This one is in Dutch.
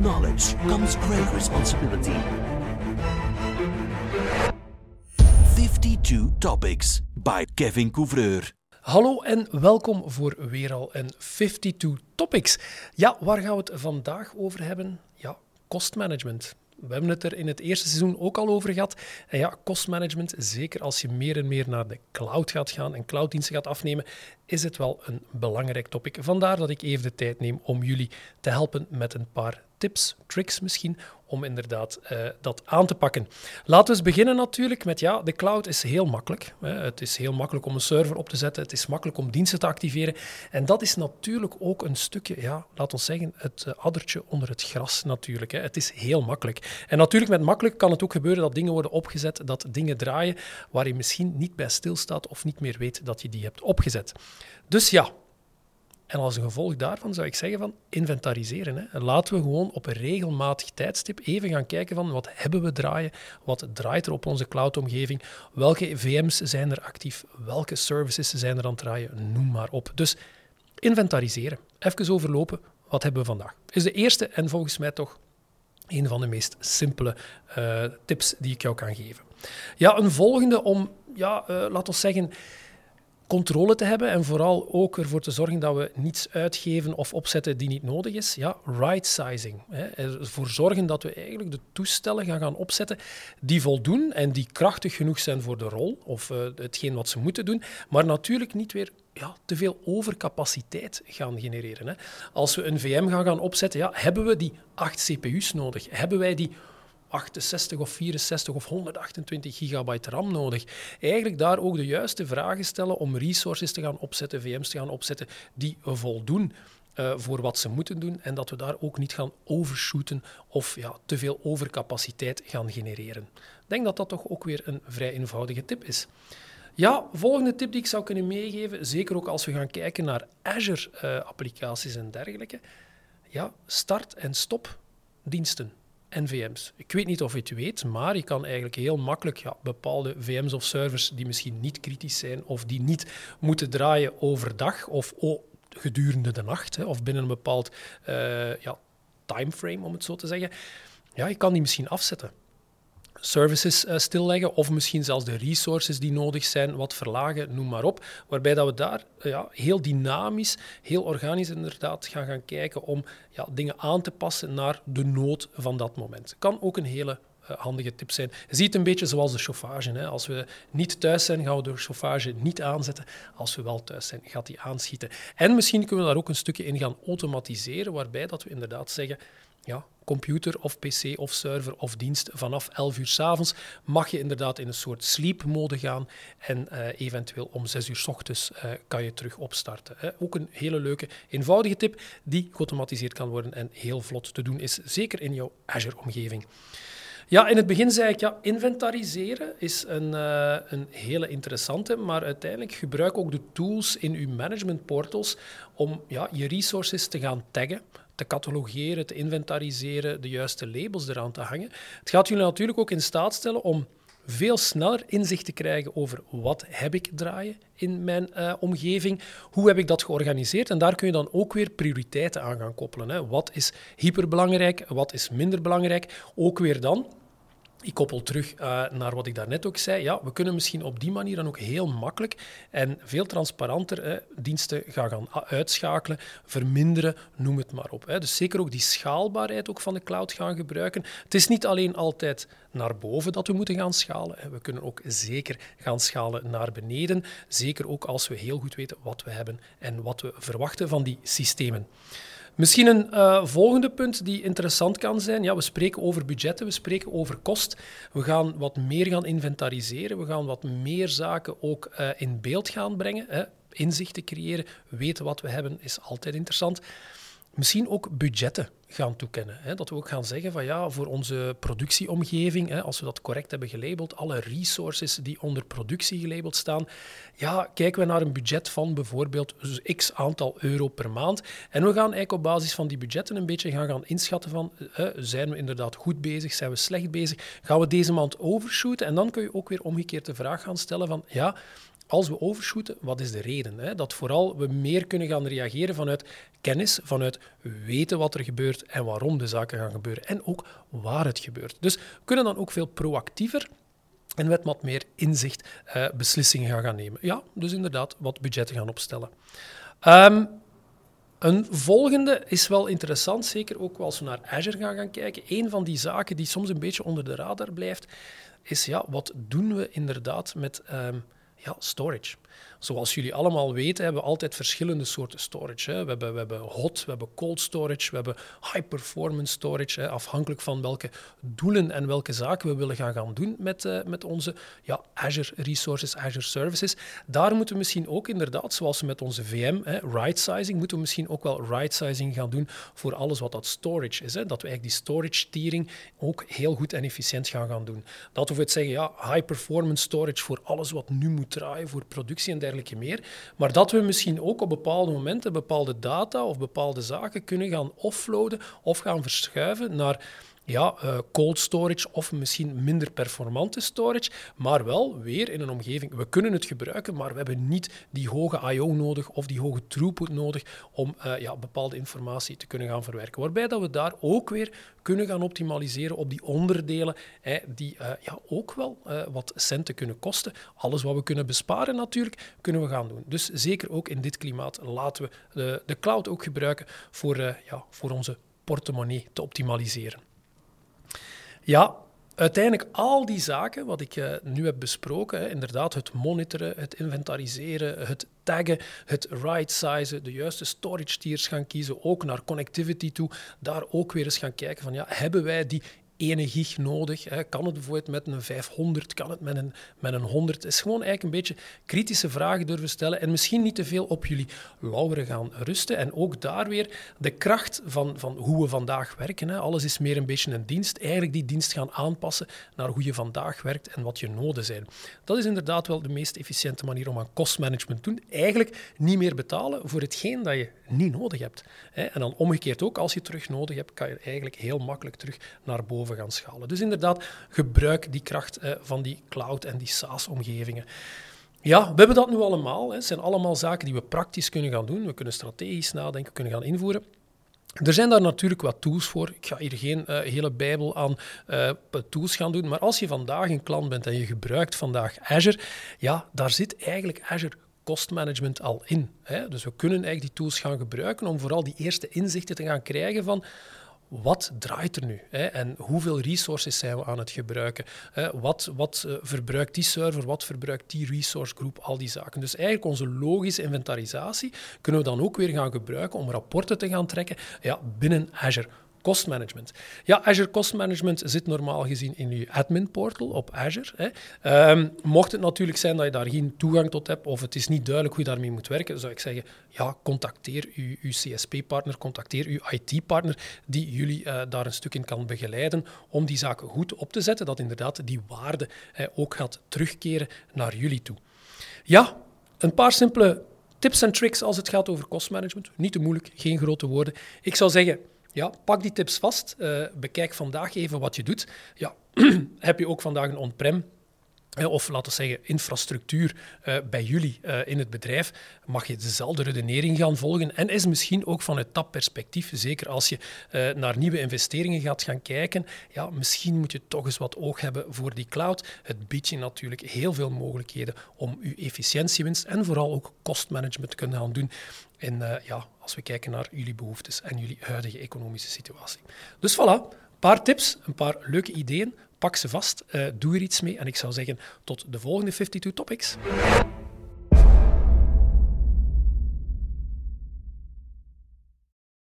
knowledge comes great responsibility. 52 Topics by Kevin Couvreur. Hallo en welkom voor weer al een 52 Topics. Ja, waar gaan we het vandaag over hebben? Ja, kostmanagement. We hebben het er in het eerste seizoen ook al over gehad. En ja, kostmanagement, zeker als je meer en meer naar de cloud gaat gaan en clouddiensten gaat afnemen, is het wel een belangrijk topic. Vandaar dat ik even de tijd neem om jullie te helpen met een paar tips, tricks misschien, om inderdaad uh, dat aan te pakken. Laten we eens beginnen natuurlijk met, ja, de cloud is heel makkelijk. Hè. Het is heel makkelijk om een server op te zetten, het is makkelijk om diensten te activeren. En dat is natuurlijk ook een stukje, ja, laat ons zeggen, het uh, addertje onder het gras natuurlijk. Hè. Het is heel makkelijk. En natuurlijk met makkelijk kan het ook gebeuren dat dingen worden opgezet, dat dingen draaien waar je misschien niet bij stilstaat of niet meer weet dat je die hebt opgezet. Dus ja, en als een gevolg daarvan zou ik zeggen van inventariseren. Hè. Laten we gewoon op een regelmatig tijdstip even gaan kijken van wat hebben we draaien, wat draait er op onze cloudomgeving, welke VM's zijn er actief, welke services zijn er aan het draaien, noem maar op. Dus inventariseren. Even overlopen, wat hebben we vandaag? Is de eerste en volgens mij toch een van de meest simpele uh, tips die ik jou kan geven. Ja, een volgende om, ja, uh, laten we zeggen controle te hebben en vooral ook ervoor te zorgen dat we niets uitgeven of opzetten die niet nodig is. Ja, right sizing. Hè. Ervoor zorgen dat we eigenlijk de toestellen gaan, gaan opzetten die voldoen en die krachtig genoeg zijn voor de rol of uh, hetgeen wat ze moeten doen, maar natuurlijk niet weer ja, te veel overcapaciteit gaan genereren. Hè. Als we een VM gaan, gaan opzetten, ja, hebben we die acht CPU's nodig? Hebben wij die 68 of 64 of 128 gigabyte RAM nodig. Eigenlijk daar ook de juiste vragen stellen om resources te gaan opzetten, VM's te gaan opzetten die voldoen. Uh, voor wat ze moeten doen en dat we daar ook niet gaan overshooten of ja, te veel overcapaciteit gaan genereren. Ik denk dat dat toch ook weer een vrij eenvoudige tip is. Ja, volgende tip die ik zou kunnen meegeven, zeker ook als we gaan kijken naar Azure-applicaties uh, en dergelijke. Ja, start- en stop diensten. NVM's. Ik weet niet of je het weet, maar je kan eigenlijk heel makkelijk ja, bepaalde VM's of servers die misschien niet kritisch zijn of die niet moeten draaien overdag of gedurende de nacht hè, of binnen een bepaald uh, ja, timeframe, om het zo te zeggen. Ja, je kan die misschien afzetten services uh, stilleggen of misschien zelfs de resources die nodig zijn wat verlagen, noem maar op. Waarbij dat we daar uh, ja, heel dynamisch, heel organisch inderdaad gaan gaan kijken om ja, dingen aan te passen naar de nood van dat moment. Kan ook een hele uh, handige tip zijn. Ziet een beetje zoals de chauffage. Hè. Als we niet thuis zijn, gaan we de chauffage niet aanzetten. Als we wel thuis zijn, gaat die aanschieten. En misschien kunnen we daar ook een stukje in gaan automatiseren, waarbij dat we inderdaad zeggen ja, computer of pc of server of dienst vanaf 11 uur s avonds mag je inderdaad in een soort sleep mode gaan en uh, eventueel om 6 uur s ochtends uh, kan je terug opstarten. Hè. Ook een hele leuke, eenvoudige tip die geautomatiseerd kan worden en heel vlot te doen is, zeker in jouw Azure-omgeving. Ja, in het begin zei ik, ja, inventariseren is een, uh, een hele interessante, maar uiteindelijk gebruik ook de tools in uw management portals om ja, je resources te gaan taggen, te catalogeren, te inventariseren, de juiste labels eraan te hangen. Het gaat jullie natuurlijk ook in staat stellen om veel sneller inzicht te krijgen over wat heb ik draaien in mijn uh, omgeving, hoe heb ik dat georganiseerd en daar kun je dan ook weer prioriteiten aan gaan koppelen. Hè. Wat is hyperbelangrijk, wat is minder belangrijk, ook weer dan ik koppel terug uh, naar wat ik daarnet ook zei. Ja, we kunnen misschien op die manier dan ook heel makkelijk en veel transparanter hè, diensten gaan, gaan uitschakelen, verminderen, noem het maar op. Hè. Dus zeker ook die schaalbaarheid ook van de cloud gaan gebruiken. Het is niet alleen altijd naar boven dat we moeten gaan schalen. Hè. We kunnen ook zeker gaan schalen naar beneden. Zeker ook als we heel goed weten wat we hebben en wat we verwachten van die systemen. Misschien een uh, volgende punt die interessant kan zijn. Ja, we spreken over budgetten, we spreken over kost. We gaan wat meer gaan inventariseren, we gaan wat meer zaken ook uh, in beeld gaan brengen. Hè. Inzichten creëren, weten wat we hebben is altijd interessant. Misschien ook budgetten gaan toekennen. Hè? Dat we ook gaan zeggen van ja, voor onze productieomgeving, hè, als we dat correct hebben gelabeld, alle resources die onder productie gelabeld staan, ja, kijken we naar een budget van bijvoorbeeld x aantal euro per maand. En we gaan eigenlijk op basis van die budgetten een beetje gaan, gaan inschatten van, hè, zijn we inderdaad goed bezig, zijn we slecht bezig, gaan we deze maand overshooten? En dan kun je ook weer omgekeerd de vraag gaan stellen van, ja, als we overshooten, wat is de reden? Hè? Dat vooral we meer kunnen gaan reageren vanuit kennis, vanuit weten wat er gebeurt en waarom de zaken gaan gebeuren. En ook waar het gebeurt. Dus we kunnen dan ook veel proactiever en met wat meer inzicht uh, beslissingen gaan, gaan nemen. Ja, dus inderdaad wat budgetten gaan opstellen. Um, een volgende is wel interessant, zeker ook als we naar Azure gaan, gaan kijken. Een van die zaken die soms een beetje onder de radar blijft, is ja, wat doen we inderdaad met um, ja, storage? Zoals jullie allemaal weten, hebben we altijd verschillende soorten storage. Hè. We, hebben, we hebben hot, we hebben cold storage, we hebben high performance storage, afhankelijk van welke doelen en welke zaken we willen gaan, gaan doen met, uh, met onze ja, Azure Resources, Azure Services. Daar moeten we misschien ook inderdaad, zoals we met onze VM, hè, right-sizing, moeten we misschien ook wel right-sizing gaan doen voor alles wat dat storage is. Hè. Dat we eigenlijk die storage-tiering ook heel goed en efficiënt gaan, gaan doen. Dat we het zeggen, ja, high performance storage voor alles wat nu moet draaien, voor productie en dergelijke meer. Maar dat we misschien ook op bepaalde momenten bepaalde data of bepaalde zaken kunnen gaan offloaden of gaan verschuiven naar ja, uh, cold storage of misschien minder performante storage, maar wel weer in een omgeving. We kunnen het gebruiken, maar we hebben niet die hoge I.O. nodig of die hoge throughput nodig om uh, ja, bepaalde informatie te kunnen gaan verwerken. Waarbij dat we daar ook weer kunnen gaan optimaliseren op die onderdelen die uh, ja, ook wel wat centen kunnen kosten. Alles wat we kunnen besparen natuurlijk, kunnen we gaan doen. Dus zeker ook in dit klimaat laten we de, de cloud ook gebruiken voor, ja, voor onze portemonnee te optimaliseren. Ja, uiteindelijk al die zaken wat ik uh, nu heb besproken, inderdaad het monitoren, het inventariseren, het taggen, het right-sizen, de juiste storage tiers gaan kiezen, ook naar connectivity toe, daar ook weer eens gaan kijken van ja, hebben wij die ene gig nodig? Hè? Kan het bijvoorbeeld met een 500? Kan het met een, met een 100? Het is gewoon eigenlijk een beetje kritische vragen durven stellen en misschien niet te veel op jullie lauweren gaan rusten. En ook daar weer de kracht van, van hoe we vandaag werken. Hè? Alles is meer een beetje een dienst. Eigenlijk die dienst gaan aanpassen naar hoe je vandaag werkt en wat je noden zijn. Dat is inderdaad wel de meest efficiënte manier om aan kostmanagement te doen. Eigenlijk niet meer betalen voor hetgeen dat je niet nodig hebt. En dan omgekeerd ook, als je terug nodig hebt, kan je eigenlijk heel makkelijk terug naar boven gaan schalen. Dus inderdaad, gebruik die kracht van die cloud en die SaaS-omgevingen. Ja, we hebben dat nu allemaal. Het zijn allemaal zaken die we praktisch kunnen gaan doen. We kunnen strategisch nadenken, kunnen gaan invoeren. Er zijn daar natuurlijk wat tools voor. Ik ga hier geen uh, hele bijbel aan uh, tools gaan doen. Maar als je vandaag een klant bent en je gebruikt vandaag Azure, ja, daar zit eigenlijk Azure kostmanagement al in. Hè? Dus we kunnen eigenlijk die tools gaan gebruiken om vooral die eerste inzichten te gaan krijgen van wat draait er nu? Hè? En hoeveel resources zijn we aan het gebruiken? Hè? Wat, wat uh, verbruikt die server? Wat verbruikt die resource group? Al die zaken. Dus eigenlijk onze logische inventarisatie kunnen we dan ook weer gaan gebruiken om rapporten te gaan trekken ja, binnen Azure. Cost management. Ja, Azure Cost Management zit normaal gezien in je admin portal op Azure. Hè. Um, mocht het natuurlijk zijn dat je daar geen toegang tot hebt of het is niet duidelijk hoe je daarmee moet werken, zou ik zeggen, ja, contacteer uw, CSP-partner, contacteer uw IT-partner die jullie uh, daar een stuk in kan begeleiden om die zaken goed op te zetten, dat inderdaad die waarde ook gaat terugkeren naar jullie toe. Ja, een paar simpele tips en tricks als het gaat over kostmanagement. Niet te moeilijk, geen grote woorden. Ik zou zeggen, ja, pak die tips vast. Uh, bekijk vandaag even wat je doet. Ja, heb je ook vandaag een on-prem of laten we zeggen infrastructuur uh, bij jullie uh, in het bedrijf, mag je dezelfde redenering gaan volgen. En is misschien ook vanuit dat perspectief, zeker als je naar nieuwe investeringen gaat gaan kijken, ja, misschien moet je toch eens wat oog hebben voor die cloud. Het biedt je natuurlijk heel veel mogelijkheden om je efficiëntiewinst en vooral ook kostmanagement te kunnen gaan doen. En ja, als we kijken naar jullie behoeftes en jullie huidige economische situatie. Dus voilà, een paar tips, een paar leuke ideeën pak ze vast, uh, doe er iets mee en ik zou zeggen tot de volgende 52 Topics.